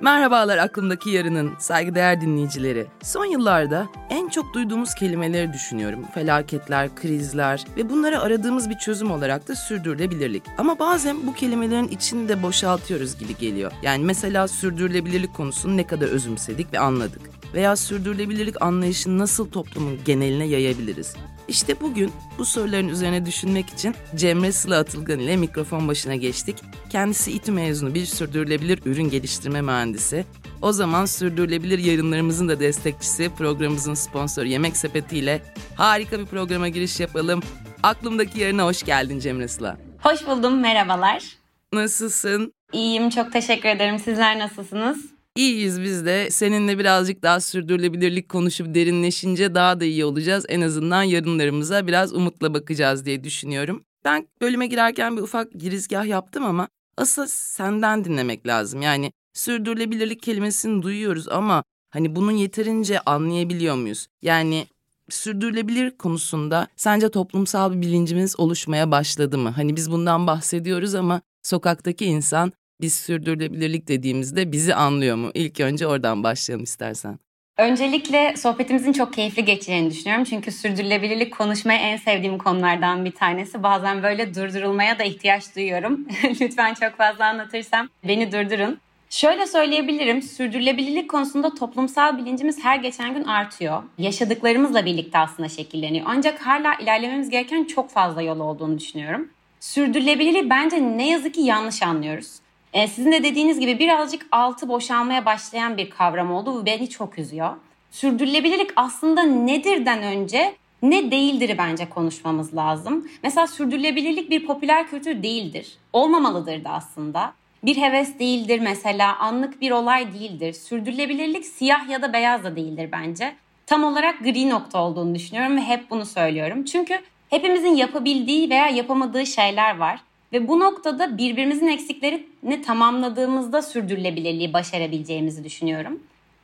Merhabalar aklımdaki yarının saygıdeğer dinleyicileri. Son yıllarda en çok duyduğumuz kelimeleri düşünüyorum. Felaketler, krizler ve bunlara aradığımız bir çözüm olarak da sürdürülebilirlik. Ama bazen bu kelimelerin içini de boşaltıyoruz gibi geliyor. Yani mesela sürdürülebilirlik konusunu ne kadar özümsedik ve anladık. Veya sürdürülebilirlik anlayışını nasıl toplumun geneline yayabiliriz? İşte bugün bu soruların üzerine düşünmek için Cemre Sıla Atılgan ile mikrofon başına geçtik. Kendisi İTÜ mezunu bir sürdürülebilir ürün geliştirme mühendisi. O zaman sürdürülebilir yayınlarımızın da destekçisi, programımızın sponsoru Yemek Sepeti ile harika bir programa giriş yapalım. Aklımdaki yarına hoş geldin Cemre Sıla. Hoş buldum, merhabalar. Nasılsın? İyiyim, çok teşekkür ederim. Sizler nasılsınız? İyiyiz biz de. Seninle birazcık daha sürdürülebilirlik konuşup derinleşince daha da iyi olacağız. En azından yarınlarımıza biraz umutla bakacağız diye düşünüyorum. Ben bölüme girerken bir ufak girizgah yaptım ama asıl senden dinlemek lazım. Yani sürdürülebilirlik kelimesini duyuyoruz ama hani bunun yeterince anlayabiliyor muyuz? Yani sürdürülebilir konusunda sence toplumsal bir bilincimiz oluşmaya başladı mı? Hani biz bundan bahsediyoruz ama sokaktaki insan biz sürdürülebilirlik dediğimizde bizi anlıyor mu? İlk önce oradan başlayalım istersen. Öncelikle sohbetimizin çok keyifli geçeceğini düşünüyorum. Çünkü sürdürülebilirlik konuşmayı en sevdiğim konulardan bir tanesi. Bazen böyle durdurulmaya da ihtiyaç duyuyorum. Lütfen çok fazla anlatırsam beni durdurun. Şöyle söyleyebilirim, sürdürülebilirlik konusunda toplumsal bilincimiz her geçen gün artıyor. Yaşadıklarımızla birlikte aslında şekilleniyor. Ancak hala ilerlememiz gereken çok fazla yol olduğunu düşünüyorum. Sürdürülebilirliği bence ne yazık ki yanlış anlıyoruz. E, sizin de dediğiniz gibi birazcık altı boşalmaya başlayan bir kavram oldu. Bu beni çok üzüyor. Sürdürülebilirlik aslında nedirden önce ne değildir bence konuşmamız lazım. Mesela sürdürülebilirlik bir popüler kültür değildir. Olmamalıdır da aslında. Bir heves değildir mesela, anlık bir olay değildir. Sürdürülebilirlik siyah ya da beyaz da değildir bence. Tam olarak gri nokta olduğunu düşünüyorum ve hep bunu söylüyorum. Çünkü hepimizin yapabildiği veya yapamadığı şeyler var. Ve bu noktada birbirimizin eksiklerini tamamladığımızda sürdürülebilirliği başarabileceğimizi düşünüyorum.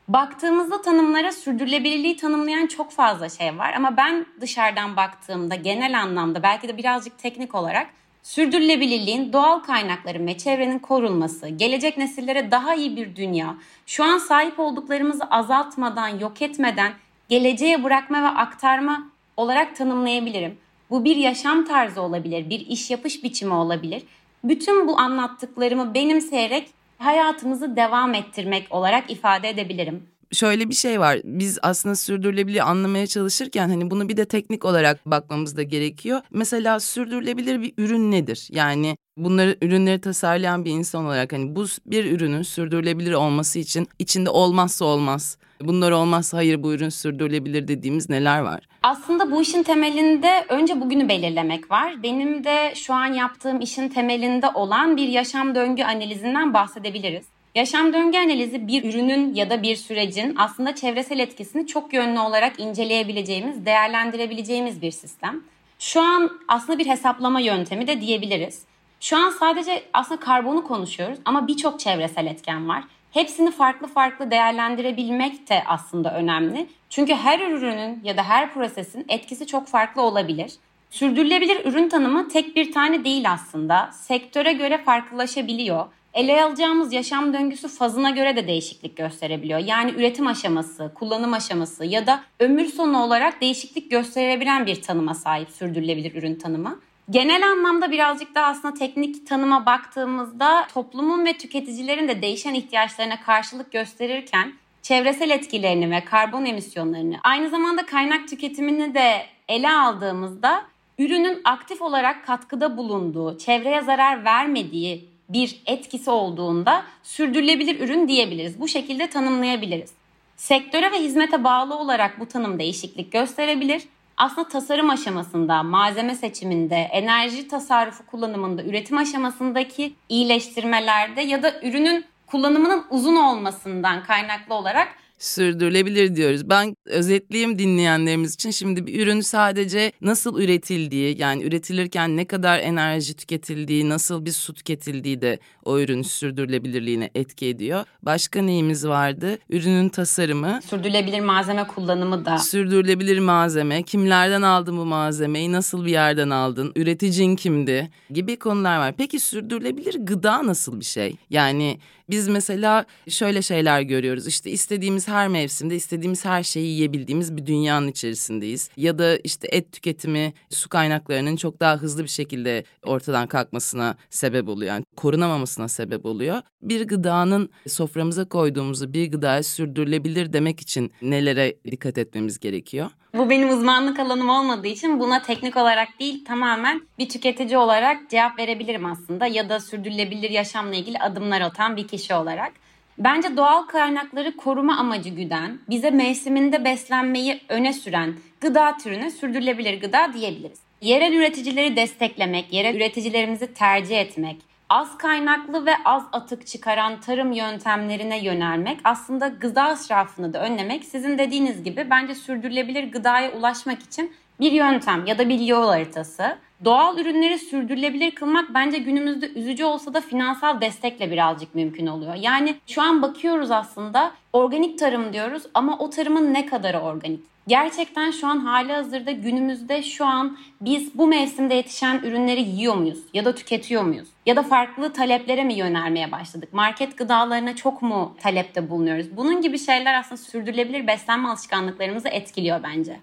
Baktığımızda tanımlara sürdürülebilirliği tanımlayan çok fazla şey var ama ben dışarıdan baktığımda genel anlamda belki de birazcık teknik olarak sürdürülebilirliğin doğal kaynakların ve çevrenin korunması, gelecek nesillere daha iyi bir dünya, şu an sahip olduklarımızı azaltmadan, yok etmeden geleceğe bırakma ve aktarma olarak tanımlayabilirim. Bu bir yaşam tarzı olabilir, bir iş yapış biçimi olabilir. Bütün bu anlattıklarımı benimseyerek hayatımızı devam ettirmek olarak ifade edebilirim şöyle bir şey var. Biz aslında sürdürülebilir anlamaya çalışırken hani bunu bir de teknik olarak bakmamız da gerekiyor. Mesela sürdürülebilir bir ürün nedir? Yani bunları ürünleri tasarlayan bir insan olarak hani bu bir ürünün sürdürülebilir olması için içinde olmazsa olmaz. Bunlar olmazsa hayır bu ürün sürdürülebilir dediğimiz neler var? Aslında bu işin temelinde önce bugünü belirlemek var. Benim de şu an yaptığım işin temelinde olan bir yaşam döngü analizinden bahsedebiliriz. Yaşam döngü analizi bir ürünün ya da bir sürecin aslında çevresel etkisini çok yönlü olarak inceleyebileceğimiz, değerlendirebileceğimiz bir sistem. Şu an aslında bir hesaplama yöntemi de diyebiliriz. Şu an sadece aslında karbonu konuşuyoruz ama birçok çevresel etken var. Hepsini farklı farklı değerlendirebilmek de aslında önemli. Çünkü her ürünün ya da her prosesin etkisi çok farklı olabilir. Sürdürülebilir ürün tanımı tek bir tane değil aslında. Sektöre göre farklılaşabiliyor. Ele alacağımız yaşam döngüsü fazına göre de değişiklik gösterebiliyor. Yani üretim aşaması, kullanım aşaması ya da ömür sonu olarak değişiklik gösterebilen bir tanıma sahip sürdürülebilir ürün tanımı. Genel anlamda birazcık daha aslında teknik tanıma baktığımızda toplumun ve tüketicilerin de değişen ihtiyaçlarına karşılık gösterirken çevresel etkilerini ve karbon emisyonlarını aynı zamanda kaynak tüketimini de ele aldığımızda ürünün aktif olarak katkıda bulunduğu, çevreye zarar vermediği bir etkisi olduğunda sürdürülebilir ürün diyebiliriz. Bu şekilde tanımlayabiliriz. Sektöre ve hizmete bağlı olarak bu tanım değişiklik gösterebilir. Aslında tasarım aşamasında, malzeme seçiminde, enerji tasarrufu kullanımında, üretim aşamasındaki iyileştirmelerde ya da ürünün kullanımının uzun olmasından kaynaklı olarak sürdürülebilir diyoruz. Ben özetleyeyim dinleyenlerimiz için. Şimdi bir ürün sadece nasıl üretildiği yani üretilirken ne kadar enerji tüketildiği, nasıl bir su tüketildiği de o ürünün sürdürülebilirliğine etki ediyor. Başka neyimiz vardı? Ürünün tasarımı. Sürdürülebilir malzeme kullanımı da. Sürdürülebilir malzeme. Kimlerden aldın bu malzemeyi? Nasıl bir yerden aldın? Üreticin kimdi? Gibi konular var. Peki sürdürülebilir gıda nasıl bir şey? Yani biz mesela şöyle şeyler görüyoruz. İşte istediğimiz her mevsimde istediğimiz her şeyi yiyebildiğimiz bir dünyanın içerisindeyiz. Ya da işte et tüketimi su kaynaklarının çok daha hızlı bir şekilde ortadan kalkmasına sebep oluyor. Yani korunamamasına sebep oluyor. Bir gıdanın soframıza koyduğumuzu bir gıdaya sürdürülebilir demek için nelere dikkat etmemiz gerekiyor? Bu benim uzmanlık alanım olmadığı için buna teknik olarak değil tamamen bir tüketici olarak cevap verebilirim aslında ya da sürdürülebilir yaşamla ilgili adımlar atan bir kişi olarak. Bence doğal kaynakları koruma amacı güden, bize mevsiminde beslenmeyi öne süren gıda türüne sürdürülebilir gıda diyebiliriz. Yerel üreticileri desteklemek, yerel üreticilerimizi tercih etmek, az kaynaklı ve az atık çıkaran tarım yöntemlerine yönelmek aslında gıda israfını da önlemek sizin dediğiniz gibi bence sürdürülebilir gıdaya ulaşmak için bir yöntem ya da bir yol haritası. Doğal ürünleri sürdürülebilir kılmak bence günümüzde üzücü olsa da finansal destekle birazcık mümkün oluyor. Yani şu an bakıyoruz aslında organik tarım diyoruz ama o tarımın ne kadarı organik? Gerçekten şu an hali hazırda günümüzde şu an biz bu mevsimde yetişen ürünleri yiyor muyuz ya da tüketiyor muyuz? Ya da farklı taleplere mi yönelmeye başladık? Market gıdalarına çok mu talepte bulunuyoruz? Bunun gibi şeyler aslında sürdürülebilir beslenme alışkanlıklarımızı etkiliyor bence.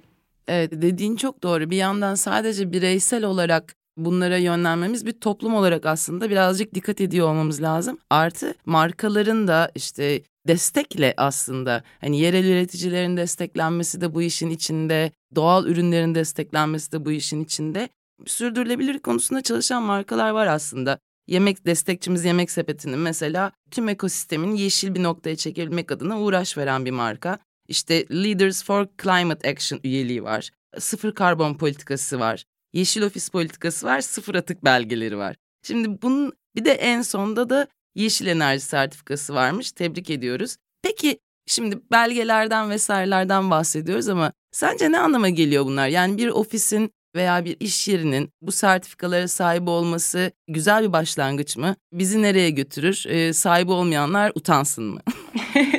Evet dediğin çok doğru. Bir yandan sadece bireysel olarak bunlara yönlenmemiz bir toplum olarak aslında birazcık dikkat ediyor olmamız lazım. Artı markaların da işte destekle aslında hani yerel üreticilerin desteklenmesi de bu işin içinde, doğal ürünlerin desteklenmesi de bu işin içinde. Sürdürülebilir konusunda çalışan markalar var aslında. Yemek destekçimiz Yemek Sepeti'nin mesela tüm ekosistemin yeşil bir noktaya çekebilmek adına uğraş veren bir marka. İşte Leaders for Climate Action üyeliği var. Sıfır karbon politikası var. Yeşil ofis politikası var. Sıfır atık belgeleri var. Şimdi bunun bir de en sonda da yeşil enerji sertifikası varmış. Tebrik ediyoruz. Peki şimdi belgelerden vesairelerden bahsediyoruz ama sence ne anlama geliyor bunlar? Yani bir ofisin veya bir iş yerinin bu sertifikalara sahip olması güzel bir başlangıç mı? Bizi nereye götürür? Ee, sahibi olmayanlar utansın mı?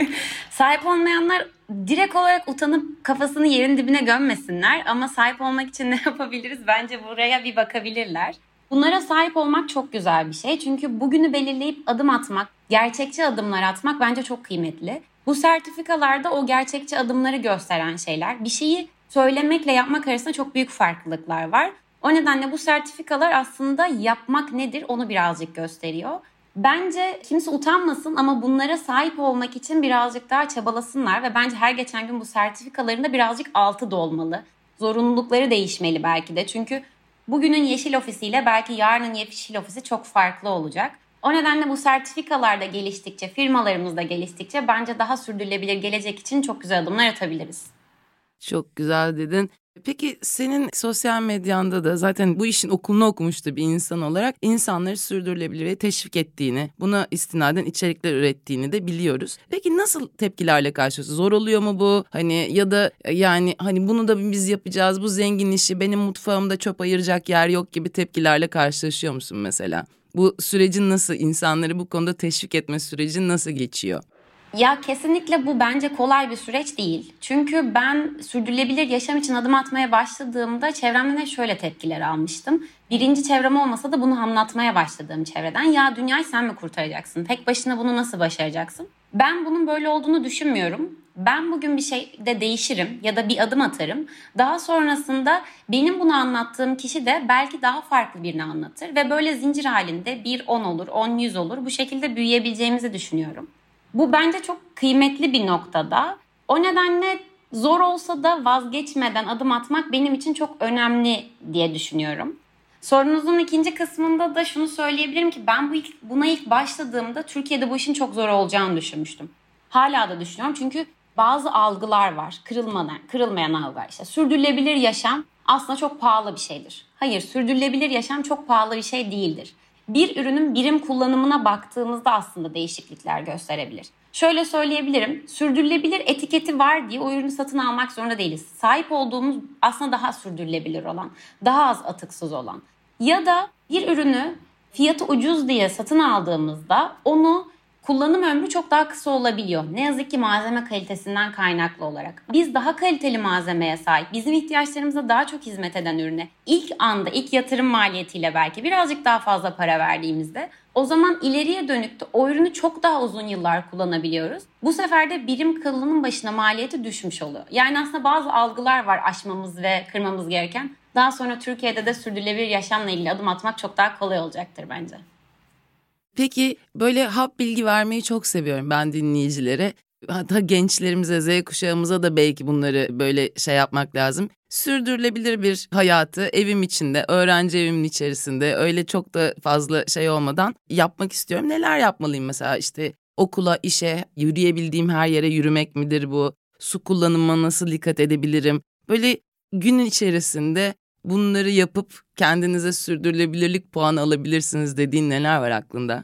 sahip olmayanlar direkt olarak utanıp kafasını yerin dibine gömmesinler ama sahip olmak için ne yapabiliriz? Bence buraya bir bakabilirler. Bunlara sahip olmak çok güzel bir şey. Çünkü bugünü belirleyip adım atmak, gerçekçi adımlar atmak bence çok kıymetli. Bu sertifikalarda o gerçekçi adımları gösteren şeyler. Bir şeyi söylemekle yapmak arasında çok büyük farklılıklar var. O nedenle bu sertifikalar aslında yapmak nedir onu birazcık gösteriyor. Bence kimse utanmasın ama bunlara sahip olmak için birazcık daha çabalasınlar ve bence her geçen gün bu sertifikaların da birazcık altı dolmalı. Zorunlulukları değişmeli belki de. Çünkü bugünün yeşil ofisiyle belki yarının yeşil ofisi çok farklı olacak. O nedenle bu sertifikalar da geliştikçe, firmalarımız da geliştikçe bence daha sürdürülebilir gelecek için çok güzel adımlar atabiliriz. Çok güzel dedin. Peki senin sosyal medyanda da zaten bu işin okulunu okumuştu bir insan olarak insanları sürdürülebilirliğe teşvik ettiğini, buna istinaden içerikler ürettiğini de biliyoruz. Peki nasıl tepkilerle karşılaşıyorsun? Zor oluyor mu bu? Hani ya da yani hani bunu da biz yapacağız, bu zengin işi, benim mutfağımda çöp ayıracak yer yok gibi tepkilerle karşılaşıyor musun mesela? Bu sürecin nasıl, insanları bu konuda teşvik etme süreci nasıl geçiyor? Ya kesinlikle bu bence kolay bir süreç değil. Çünkü ben sürdürülebilir yaşam için adım atmaya başladığımda çevremden hep şöyle tepkiler almıştım. Birinci çevrem olmasa da bunu anlatmaya başladığım çevreden ya dünyayı sen mi kurtaracaksın? Tek başına bunu nasıl başaracaksın? Ben bunun böyle olduğunu düşünmüyorum. Ben bugün bir şeyde değişirim ya da bir adım atarım. Daha sonrasında benim bunu anlattığım kişi de belki daha farklı birini anlatır ve böyle zincir halinde bir 10 olur, 10 100 olur. Bu şekilde büyüyebileceğimizi düşünüyorum. Bu bence çok kıymetli bir noktada. O nedenle zor olsa da vazgeçmeden adım atmak benim için çok önemli diye düşünüyorum. Sorunuzun ikinci kısmında da şunu söyleyebilirim ki ben bu ilk, buna ilk başladığımda Türkiye'de bu işin çok zor olacağını düşünmüştüm. Hala da düşünüyorum çünkü bazı algılar var. Kırılmayan, kırılmayan algılar. İşte sürdürülebilir yaşam aslında çok pahalı bir şeydir. Hayır, sürdürülebilir yaşam çok pahalı bir şey değildir. Bir ürünün birim kullanımına baktığımızda aslında değişiklikler gösterebilir. Şöyle söyleyebilirim. Sürdürülebilir etiketi var diye o ürünü satın almak zorunda değiliz. Sahip olduğumuz aslında daha sürdürülebilir olan, daha az atıksız olan. Ya da bir ürünü fiyatı ucuz diye satın aldığımızda onu kullanım ömrü çok daha kısa olabiliyor. Ne yazık ki malzeme kalitesinden kaynaklı olarak. Biz daha kaliteli malzemeye sahip, bizim ihtiyaçlarımıza daha çok hizmet eden ürüne ilk anda, ilk yatırım maliyetiyle belki birazcık daha fazla para verdiğimizde o zaman ileriye dönük de o ürünü çok daha uzun yıllar kullanabiliyoruz. Bu sefer de birim kullanım başına maliyeti düşmüş oluyor. Yani aslında bazı algılar var aşmamız ve kırmamız gereken. Daha sonra Türkiye'de de sürdürülebilir yaşamla ilgili adım atmak çok daha kolay olacaktır bence. Peki böyle hap bilgi vermeyi çok seviyorum ben dinleyicilere. Hatta gençlerimize, Z kuşağımıza da belki bunları böyle şey yapmak lazım. Sürdürülebilir bir hayatı evim içinde, öğrenci evimin içerisinde öyle çok da fazla şey olmadan yapmak istiyorum. Neler yapmalıyım mesela işte okula, işe, yürüyebildiğim her yere yürümek midir bu? Su kullanımına nasıl dikkat edebilirim? Böyle günün içerisinde bunları yapıp kendinize sürdürülebilirlik puanı alabilirsiniz dediğin neler var aklında?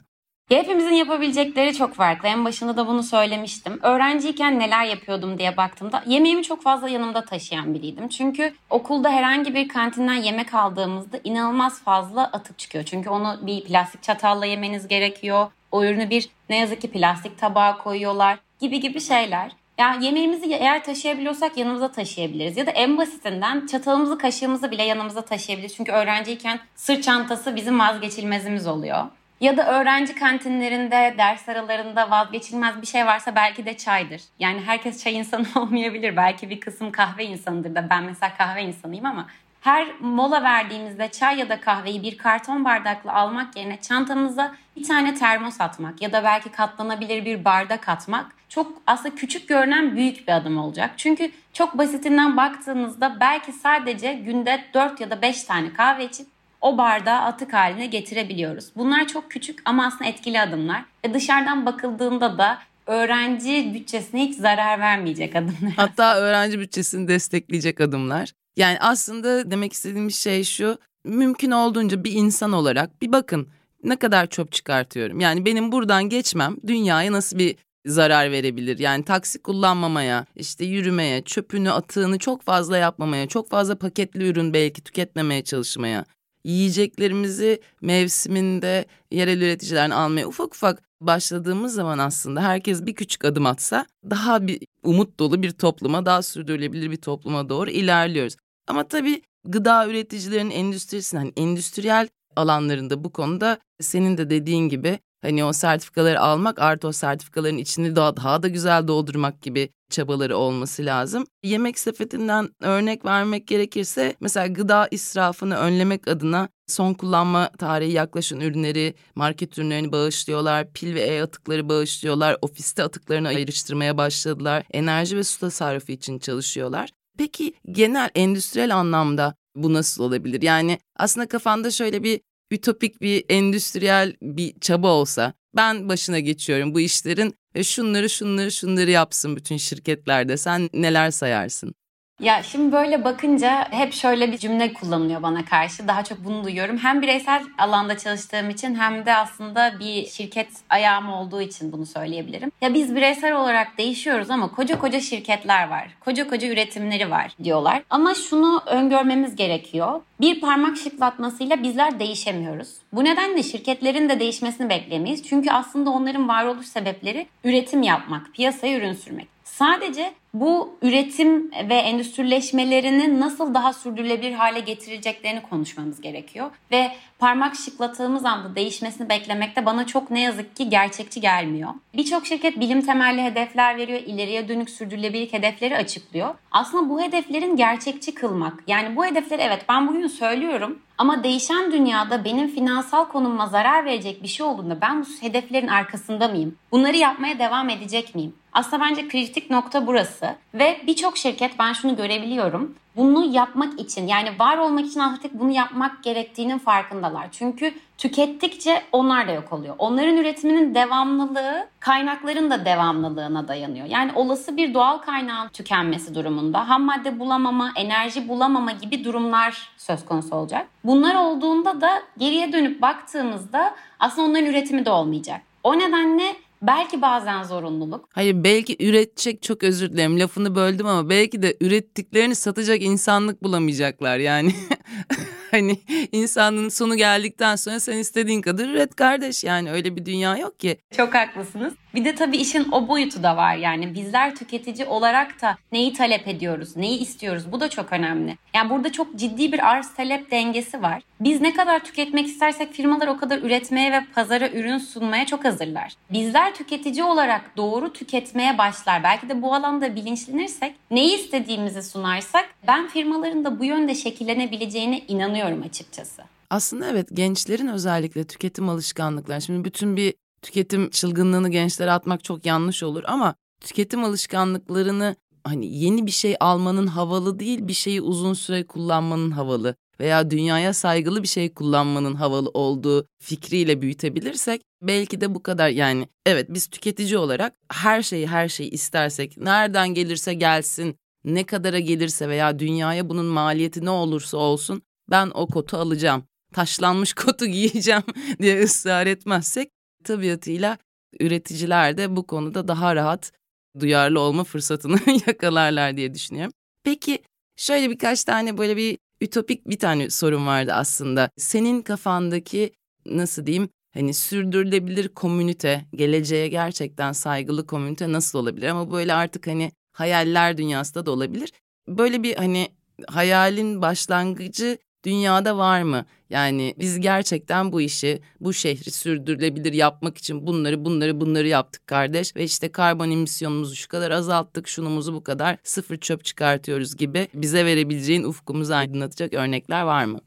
hepimizin yapabilecekleri çok farklı. En başında da bunu söylemiştim. Öğrenciyken neler yapıyordum diye baktığımda yemeğimi çok fazla yanımda taşıyan biriydim. Çünkü okulda herhangi bir kantinden yemek aldığımızda inanılmaz fazla atık çıkıyor. Çünkü onu bir plastik çatalla yemeniz gerekiyor. O ürünü bir ne yazık ki plastik tabağa koyuyorlar gibi gibi şeyler. Ya yemeğimizi eğer taşıyabiliyorsak yanımıza taşıyabiliriz. Ya da en basitinden çatalımızı kaşığımızı bile yanımıza taşıyabiliriz. Çünkü öğrenciyken sırt çantası bizim vazgeçilmezimiz oluyor. Ya da öğrenci kantinlerinde, ders aralarında vazgeçilmez bir şey varsa belki de çaydır. Yani herkes çay insanı olmayabilir. Belki bir kısım kahve insanıdır da ben mesela kahve insanıyım ama her mola verdiğimizde çay ya da kahveyi bir karton bardakla almak yerine çantamıza bir tane termos atmak ya da belki katlanabilir bir bardak atmak çok aslında küçük görünen büyük bir adım olacak. Çünkü çok basitinden baktığınızda belki sadece günde 4 ya da 5 tane kahve içip o bardağı atık haline getirebiliyoruz. Bunlar çok küçük ama aslında etkili adımlar. Ve dışarıdan bakıldığında da öğrenci bütçesine hiç zarar vermeyecek adımlar. Hatta öğrenci bütçesini destekleyecek adımlar. Yani aslında demek istediğim şey şu. Mümkün olduğunca bir insan olarak bir bakın ne kadar çöp çıkartıyorum. Yani benim buradan geçmem dünyaya nasıl bir zarar verebilir. Yani taksi kullanmamaya, işte yürümeye, çöpünü, atığını çok fazla yapmamaya, çok fazla paketli ürün belki tüketmemeye çalışmaya, yiyeceklerimizi mevsiminde yerel üreticilerden almaya ufak ufak başladığımız zaman aslında herkes bir küçük adım atsa daha bir umut dolu bir topluma, daha sürdürülebilir bir topluma doğru ilerliyoruz. Ama tabii gıda üreticilerinin endüstrisinin hani endüstriyel alanlarında bu konuda senin de dediğin gibi hani o sertifikaları almak artı o sertifikaların içini daha, daha da güzel doldurmak gibi çabaları olması lazım. Yemek sepetinden örnek vermek gerekirse mesela gıda israfını önlemek adına son kullanma tarihi yaklaşan ürünleri, market ürünlerini bağışlıyorlar, pil ve e-atıkları bağışlıyorlar, ofiste atıklarını ayrıştırmaya başladılar, enerji ve su tasarrufu için çalışıyorlar. Peki genel endüstriyel anlamda bu nasıl olabilir? Yani aslında kafanda şöyle bir ütopik bir endüstriyel bir çaba olsa ben başına geçiyorum bu işlerin ve şunları şunları şunları yapsın bütün şirketlerde sen neler sayarsın? Ya şimdi böyle bakınca hep şöyle bir cümle kullanılıyor bana karşı. Daha çok bunu duyuyorum. Hem bireysel alanda çalıştığım için hem de aslında bir şirket ayağım olduğu için bunu söyleyebilirim. Ya biz bireysel olarak değişiyoruz ama koca koca şirketler var. Koca koca üretimleri var diyorlar. Ama şunu öngörmemiz gerekiyor. Bir parmak şıklatmasıyla bizler değişemiyoruz. Bu nedenle şirketlerin de değişmesini beklemeyiz. Çünkü aslında onların varoluş sebepleri üretim yapmak, piyasaya ürün sürmek. Sadece bu üretim ve endüstrileşmelerini nasıl daha sürdürülebilir hale getireceklerini konuşmamız gerekiyor. Ve parmak şıklatığımız anda değişmesini beklemek de bana çok ne yazık ki gerçekçi gelmiyor. Birçok şirket bilim temelli hedefler veriyor, ileriye dönük sürdürülebilirlik hedefleri açıklıyor. Aslında bu hedeflerin gerçekçi kılmak. Yani bu hedefleri evet ben bugün söylüyorum ama değişen dünyada benim finansal konumuma zarar verecek bir şey olduğunda ben bu hedeflerin arkasında mıyım? Bunları yapmaya devam edecek miyim? Aslında bence kritik nokta burası ve birçok şirket ben şunu görebiliyorum. Bunu yapmak için yani var olmak için artık bunu yapmak gerektiğinin farkındalar. Çünkü tükettikçe onlar da yok oluyor. Onların üretiminin devamlılığı kaynakların da devamlılığına dayanıyor. Yani olası bir doğal kaynağın tükenmesi durumunda ham madde bulamama, enerji bulamama gibi durumlar söz konusu olacak. Bunlar olduğunda da geriye dönüp baktığımızda aslında onların üretimi de olmayacak. O nedenle Belki bazen zorunluluk. Hayır belki üretecek çok özür dilerim lafını böldüm ama belki de ürettiklerini satacak insanlık bulamayacaklar yani. hani insanlığın sonu geldikten sonra sen istediğin kadar üret kardeş yani öyle bir dünya yok ki. Çok haklısınız. Bir de tabii işin o boyutu da var yani bizler tüketici olarak da neyi talep ediyoruz, neyi istiyoruz bu da çok önemli. Yani burada çok ciddi bir arz talep dengesi var. Biz ne kadar tüketmek istersek firmalar o kadar üretmeye ve pazara ürün sunmaya çok hazırlar. Bizler tüketici olarak doğru tüketmeye başlar. Belki de bu alanda bilinçlenirsek neyi istediğimizi sunarsak ben firmaların da bu yönde şekillenebileceğine inanıyorum açıkçası. Aslında evet gençlerin özellikle tüketim alışkanlıkları. Şimdi bütün bir tüketim çılgınlığını gençlere atmak çok yanlış olur ama tüketim alışkanlıklarını hani yeni bir şey almanın havalı değil bir şeyi uzun süre kullanmanın havalı veya dünyaya saygılı bir şey kullanmanın havalı olduğu fikriyle büyütebilirsek belki de bu kadar yani evet biz tüketici olarak her şeyi her şeyi istersek nereden gelirse gelsin ne kadara gelirse veya dünyaya bunun maliyeti ne olursa olsun ben o kotu alacağım taşlanmış kotu giyeceğim diye ısrar etmezsek tabiatıyla üreticiler de bu konuda daha rahat duyarlı olma fırsatını yakalarlar diye düşünüyorum. Peki şöyle birkaç tane böyle bir ütopik bir tane sorun vardı aslında. Senin kafandaki nasıl diyeyim hani sürdürülebilir komünite, geleceğe gerçekten saygılı komünite nasıl olabilir? Ama böyle artık hani hayaller dünyasında da olabilir. Böyle bir hani hayalin başlangıcı dünyada var mı? Yani biz gerçekten bu işi, bu şehri sürdürülebilir yapmak için bunları, bunları, bunları yaptık kardeş. Ve işte karbon emisyonumuzu şu kadar azalttık, şunumuzu bu kadar sıfır çöp çıkartıyoruz gibi bize verebileceğin ufkumuzu aydınlatacak örnekler var mı?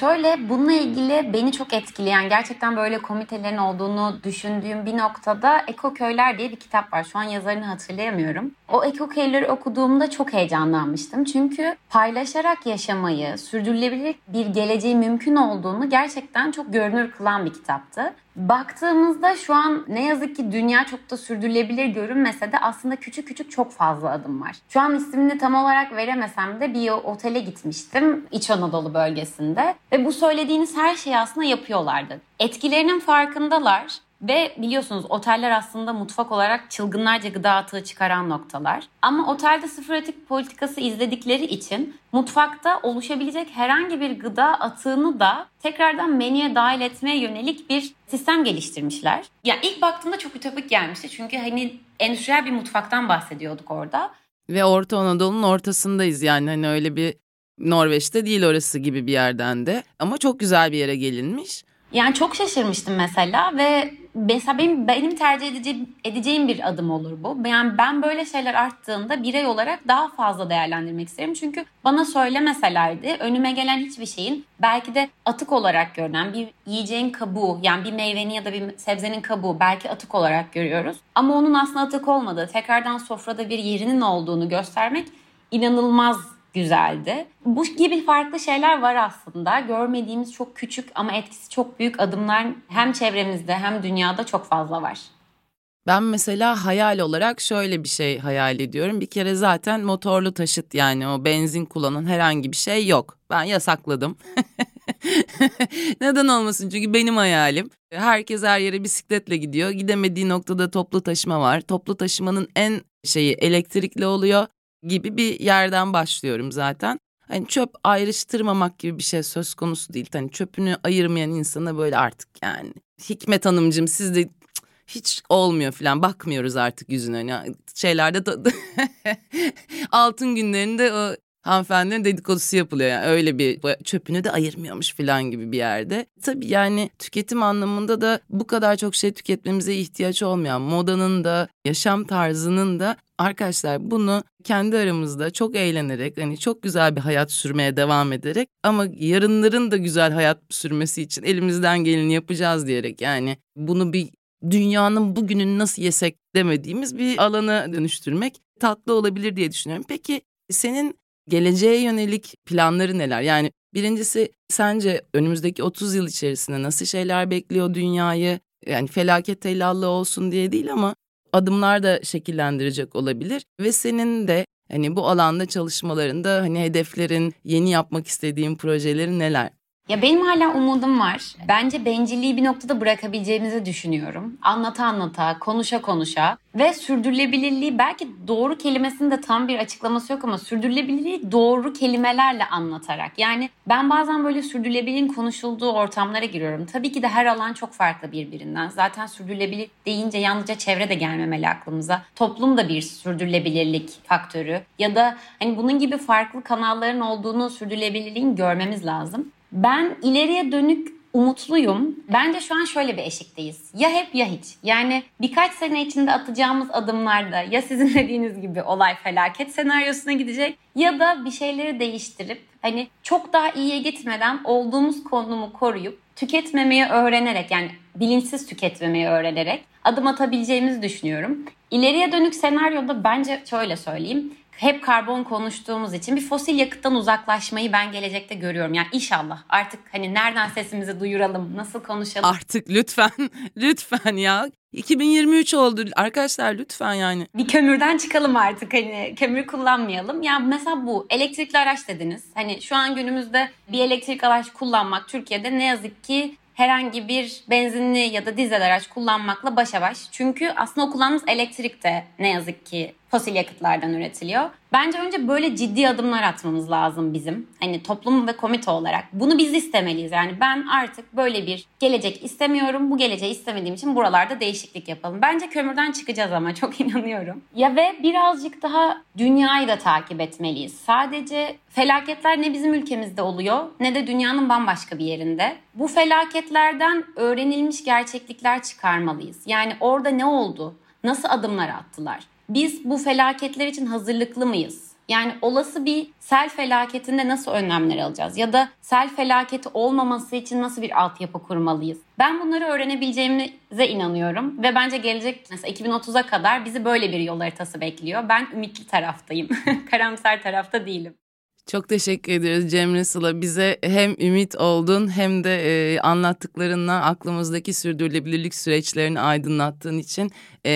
Şöyle bununla ilgili beni çok etkileyen gerçekten böyle komitelerin olduğunu düşündüğüm bir noktada Eko Köyler diye bir kitap var. Şu an yazarını hatırlayamıyorum. O Eko Köyleri okuduğumda çok heyecanlanmıştım. Çünkü paylaşarak yaşamayı, sürdürülebilir bir geleceği mümkün olduğunu gerçekten çok görünür kılan bir kitaptı. Baktığımızda şu an ne yazık ki dünya çok da sürdürülebilir görünmese de aslında küçük küçük çok fazla adım var. Şu an ismini tam olarak veremesem de bir otele gitmiştim İç Anadolu bölgesinde ve bu söylediğiniz her şeyi aslında yapıyorlardı. Etkilerinin farkındalar ve biliyorsunuz oteller aslında mutfak olarak çılgınlarca gıda atığı çıkaran noktalar. Ama otelde sıfır atık politikası izledikleri için mutfakta oluşabilecek herhangi bir gıda atığını da tekrardan menüye dahil etmeye yönelik bir sistem geliştirmişler. Ya ilk baktığımda çok ütopik gelmişti çünkü hani endüstriyel bir mutfaktan bahsediyorduk orada. Ve Orta Anadolu'nun ortasındayız yani hani öyle bir Norveç'te değil orası gibi bir yerden de ama çok güzel bir yere gelinmiş. Yani çok şaşırmıştım mesela ve mesela benim, benim tercih edeceğim, edeceğim bir adım olur bu. Yani ben böyle şeyler arttığında birey olarak daha fazla değerlendirmek isterim. Çünkü bana söylemeselerdi önüme gelen hiçbir şeyin belki de atık olarak görünen bir yiyeceğin kabuğu yani bir meyvenin ya da bir sebzenin kabuğu belki atık olarak görüyoruz. Ama onun aslında atık olmadığı, tekrardan sofrada bir yerinin olduğunu göstermek inanılmaz güzeldi. Bu gibi farklı şeyler var aslında. Görmediğimiz çok küçük ama etkisi çok büyük adımlar hem çevremizde hem dünyada çok fazla var. Ben mesela hayal olarak şöyle bir şey hayal ediyorum. Bir kere zaten motorlu taşıt yani o benzin kullanan herhangi bir şey yok. Ben yasakladım. Neden olmasın? Çünkü benim hayalim. Herkes her yere bisikletle gidiyor. Gidemediği noktada toplu taşıma var. Toplu taşımanın en şeyi elektrikli oluyor gibi bir yerden başlıyorum zaten. Hani çöp ayrıştırmamak gibi bir şey söz konusu değil. Hani çöpünü ayırmayan insana böyle artık yani. Hikmet Hanımcığım siz de hiç olmuyor falan bakmıyoruz artık yüzüne. Yani şeylerde de altın günlerinde o hanımefendinin dedikodusu yapılıyor. Yani öyle bir çöpünü de ayırmıyormuş falan gibi bir yerde. Tabii yani tüketim anlamında da bu kadar çok şey tüketmemize ihtiyaç olmayan modanın da yaşam tarzının da arkadaşlar bunu kendi aramızda çok eğlenerek hani çok güzel bir hayat sürmeye devam ederek ama yarınların da güzel hayat sürmesi için elimizden geleni yapacağız diyerek yani bunu bir dünyanın bugününü nasıl yesek demediğimiz bir alana dönüştürmek tatlı olabilir diye düşünüyorum. Peki senin geleceğe yönelik planları neler? Yani birincisi sence önümüzdeki 30 yıl içerisinde nasıl şeyler bekliyor dünyayı? Yani felaket tellallı olsun diye değil ama adımlar da şekillendirecek olabilir ve senin de hani bu alanda çalışmalarında hani hedeflerin, yeni yapmak istediğin projelerin neler? Ya benim hala umudum var. Bence bencilliği bir noktada bırakabileceğimizi düşünüyorum. Anlata anlata, konuşa konuşa ve sürdürülebilirliği belki doğru kelimesinin de tam bir açıklaması yok ama sürdürülebilirliği doğru kelimelerle anlatarak. Yani ben bazen böyle sürdürülebilirliğin konuşulduğu ortamlara giriyorum. Tabii ki de her alan çok farklı birbirinden. Zaten sürdürülebilir deyince yalnızca çevre de gelmemeli aklımıza. Toplum da bir sürdürülebilirlik faktörü. Ya da hani bunun gibi farklı kanalların olduğunu sürdürülebilirliğin görmemiz lazım. Ben ileriye dönük umutluyum. Bence şu an şöyle bir eşikteyiz. Ya hep ya hiç. Yani birkaç sene içinde atacağımız adımlarda ya sizin dediğiniz gibi olay felaket senaryosuna gidecek ya da bir şeyleri değiştirip hani çok daha iyiye gitmeden olduğumuz konumu koruyup tüketmemeyi öğrenerek yani bilinçsiz tüketmemeyi öğrenerek adım atabileceğimizi düşünüyorum. İleriye dönük senaryoda bence şöyle söyleyeyim hep karbon konuştuğumuz için bir fosil yakıttan uzaklaşmayı ben gelecekte görüyorum. Yani inşallah artık hani nereden sesimizi duyuralım, nasıl konuşalım. Artık lütfen, lütfen ya. 2023 oldu arkadaşlar lütfen yani. Bir kömürden çıkalım artık hani kömür kullanmayalım. Ya yani mesela bu elektrikli araç dediniz. Hani şu an günümüzde bir elektrik araç kullanmak Türkiye'de ne yazık ki herhangi bir benzinli ya da dizel araç kullanmakla başa baş. Çünkü aslında o kullandığımız elektrik de ne yazık ki fosil yakıtlardan üretiliyor. Bence önce böyle ciddi adımlar atmamız lazım bizim. Hani toplum ve komite olarak. Bunu biz istemeliyiz. Yani ben artık böyle bir gelecek istemiyorum. Bu geleceği istemediğim için buralarda değişiklik yapalım. Bence kömürden çıkacağız ama çok inanıyorum. Ya ve birazcık daha dünyayı da takip etmeliyiz. Sadece felaketler ne bizim ülkemizde oluyor ne de dünyanın bambaşka bir yerinde. Bu felaketlerden öğrenilmiş gerçeklikler çıkarmalıyız. Yani orada ne oldu? Nasıl adımlar attılar? Biz bu felaketler için hazırlıklı mıyız? Yani olası bir sel felaketinde nasıl önlemler alacağız? Ya da sel felaketi olmaması için nasıl bir altyapı kurmalıyız? Ben bunları öğrenebileceğimize inanıyorum ve bence gelecek mesela 2030'a kadar bizi böyle bir yol haritası bekliyor. Ben ümitli taraftayım. Karamsar tarafta değilim. Çok teşekkür ediyoruz Cemre Sıla. Bize hem ümit oldun hem de e, anlattıklarınla aklımızdaki sürdürülebilirlik süreçlerini aydınlattığın için e,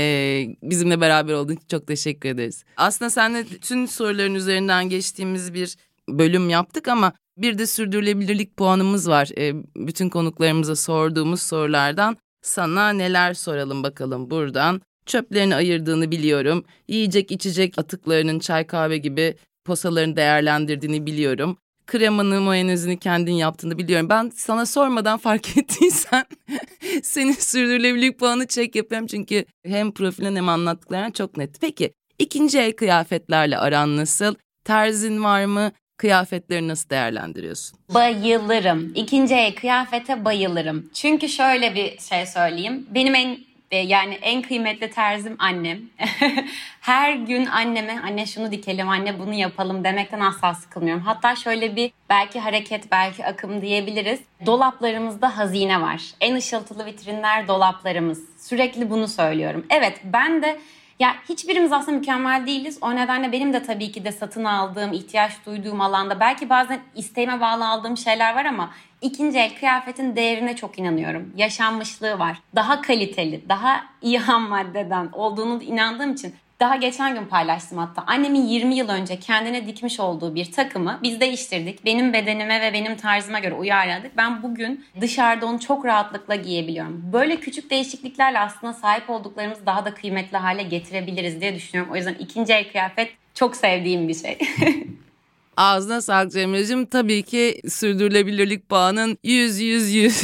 bizimle beraber olduğun için çok teşekkür ederiz. Aslında seninle tüm soruların üzerinden geçtiğimiz bir bölüm yaptık ama bir de sürdürülebilirlik puanımız var. E, bütün konuklarımıza sorduğumuz sorulardan sana neler soralım bakalım buradan. Çöplerini ayırdığını biliyorum. Yiyecek içecek atıklarının çay kahve gibi posalarını değerlendirdiğini biliyorum. Kremanı, mayonezini kendin yaptığını biliyorum. Ben sana sormadan fark ettiysen senin sürdürülebilirlik puanı çek yapıyorum. Çünkü hem profilin hem anlattıklarına çok net. Peki ikinci el kıyafetlerle aran nasıl? Terzin var mı? Kıyafetleri nasıl değerlendiriyorsun? Bayılırım. İkinci el kıyafete bayılırım. Çünkü şöyle bir şey söyleyeyim. Benim en yani en kıymetli terzim annem. Her gün anneme anne şunu dikelim, anne bunu yapalım demekten asla sıkılmıyorum. Hatta şöyle bir belki hareket, belki akım diyebiliriz. Dolaplarımızda hazine var. En ışıltılı vitrinler dolaplarımız. Sürekli bunu söylüyorum. Evet ben de ya hiçbirimiz aslında mükemmel değiliz. O nedenle benim de tabii ki de satın aldığım, ihtiyaç duyduğum alanda belki bazen isteğime bağlı aldığım şeyler var ama ikinci el kıyafetin değerine çok inanıyorum. Yaşanmışlığı var. Daha kaliteli, daha iyi ham maddeden olduğunu inandığım için daha geçen gün paylaştım hatta. Annemin 20 yıl önce kendine dikmiş olduğu bir takımı biz değiştirdik. Benim bedenime ve benim tarzıma göre uyarladık. Ben bugün dışarıda onu çok rahatlıkla giyebiliyorum. Böyle küçük değişikliklerle aslında sahip olduklarımızı daha da kıymetli hale getirebiliriz diye düşünüyorum. O yüzden ikinci el kıyafet çok sevdiğim bir şey. Ağzına sağlık Cemre'cim. Tabii ki sürdürülebilirlik bağının 100 100 100.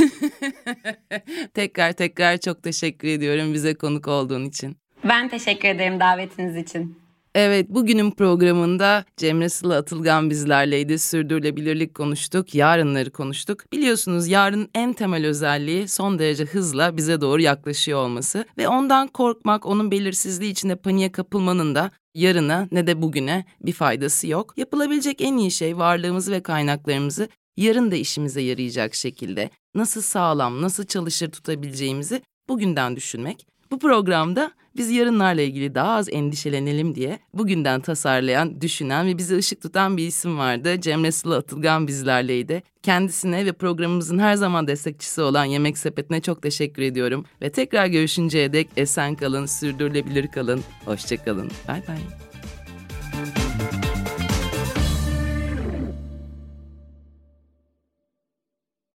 tekrar tekrar çok teşekkür ediyorum bize konuk olduğun için. Ben teşekkür ederim davetiniz için. Evet bugünün programında Cemre Sıla Atılgan bizlerleydi. Sürdürülebilirlik konuştuk, yarınları konuştuk. Biliyorsunuz yarın en temel özelliği son derece hızla bize doğru yaklaşıyor olması. Ve ondan korkmak, onun belirsizliği içinde paniğe kapılmanın da yarına ne de bugüne bir faydası yok. Yapılabilecek en iyi şey varlığımızı ve kaynaklarımızı yarın da işimize yarayacak şekilde nasıl sağlam, nasıl çalışır tutabileceğimizi bugünden düşünmek. Bu programda biz yarınlarla ilgili daha az endişelenelim diye bugünden tasarlayan, düşünen ve bizi ışık tutan bir isim vardı. Cemre Sıla Atılgan bizlerleydi. Kendisine ve programımızın her zaman destekçisi olan Yemek Sepeti'ne çok teşekkür ediyorum. Ve tekrar görüşünceye dek esen kalın, sürdürülebilir kalın. Hoşçakalın. Bay bay.